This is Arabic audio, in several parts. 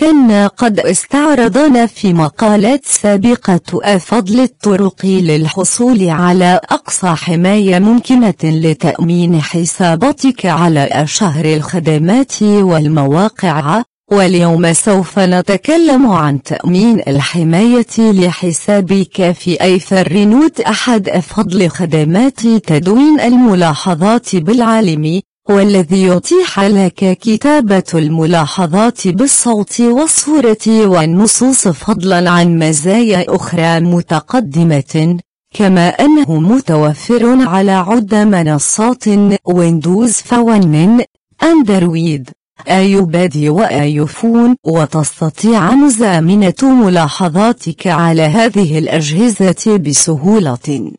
كنا قد استعرضنا في مقالات سابقة أفضل الطرق للحصول على أقصى حماية ممكنة لتأمين حساباتك على أشهر الخدمات والمواقع. واليوم سوف نتكلم عن تأمين الحماية لحسابك في أيثر نوت أحد أفضل خدمات تدوين الملاحظات بالعالم. والذي يتيح لك كتابة الملاحظات بالصوت والصورة والنصوص فضلا عن مزايا أخرى متقدمة كما أنه متوفر على عدة منصات ويندوز فون أندرويد آيباد وآيفون وتستطيع مزامنة ملاحظاتك على هذه الأجهزة بسهولة.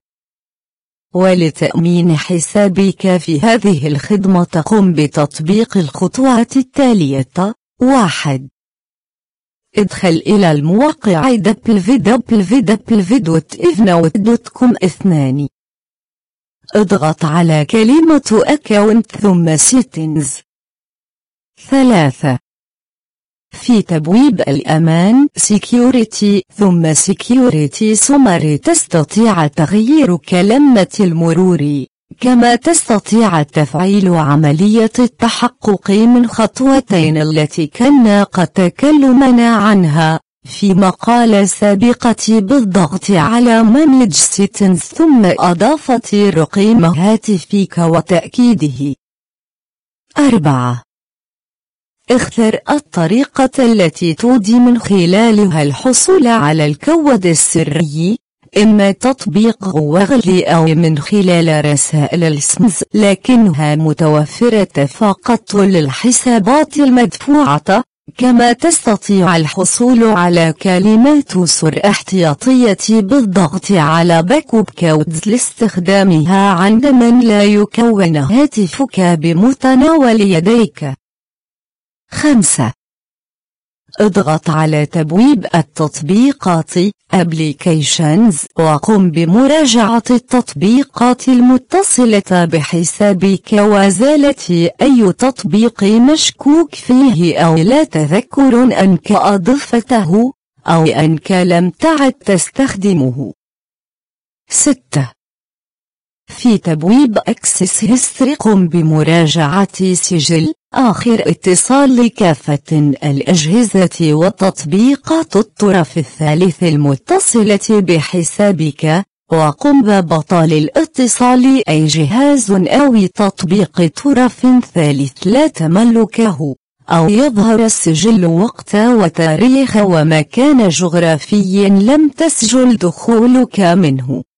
ولتأمين حسابك في هذه الخدمة قم بتطبيق الخطوات التالية. واحد. ادخل إلى الموقع www.evernote.com اثنان. اضغط على كلمة Account ثم Settings ثلاثة. في تبويب الأمان Security ثم Security Summary تستطيع تغيير كلمة المرور. كما تستطيع تفعيل عملية التحقق من خطوتين التي كنا قد تكلمنا عنها. في مقالة سابقة بالضغط على Manage Settings ثم إضافة رقم هاتفك وتأكيده. أربعة اختر الطريقة التي تودي من خلالها الحصول على الكود السري إما تطبيق غوغل أو من خلال رسائل السمز لكنها متوفرة فقط للحسابات المدفوعة كما تستطيع الحصول على كلمات سر احتياطية بالضغط على Backup Codes لاستخدامها عندما لا يكون هاتفك بمتناول يديك. خمسة. اضغط على تبويب التطبيقات Applications وقم بمراجعة التطبيقات المتصلة بحسابك وزالة أي تطبيق مشكوك فيه أو لا تذكر أنك أضفته أو أنك لم تعد تستخدمه. 6 في تبويب أكسس قم بمراجعة سجل. آخر اتصال لكافة الأجهزة وتطبيقات الطرف الثالث المتصلة بحسابك وقم ببطال الاتصال. أي جهاز أو تطبيق طرف ثالث لا تملكه أو يظهر السجل وقت وتاريخ ومكان جغرافي لم تسجل دخولك منه.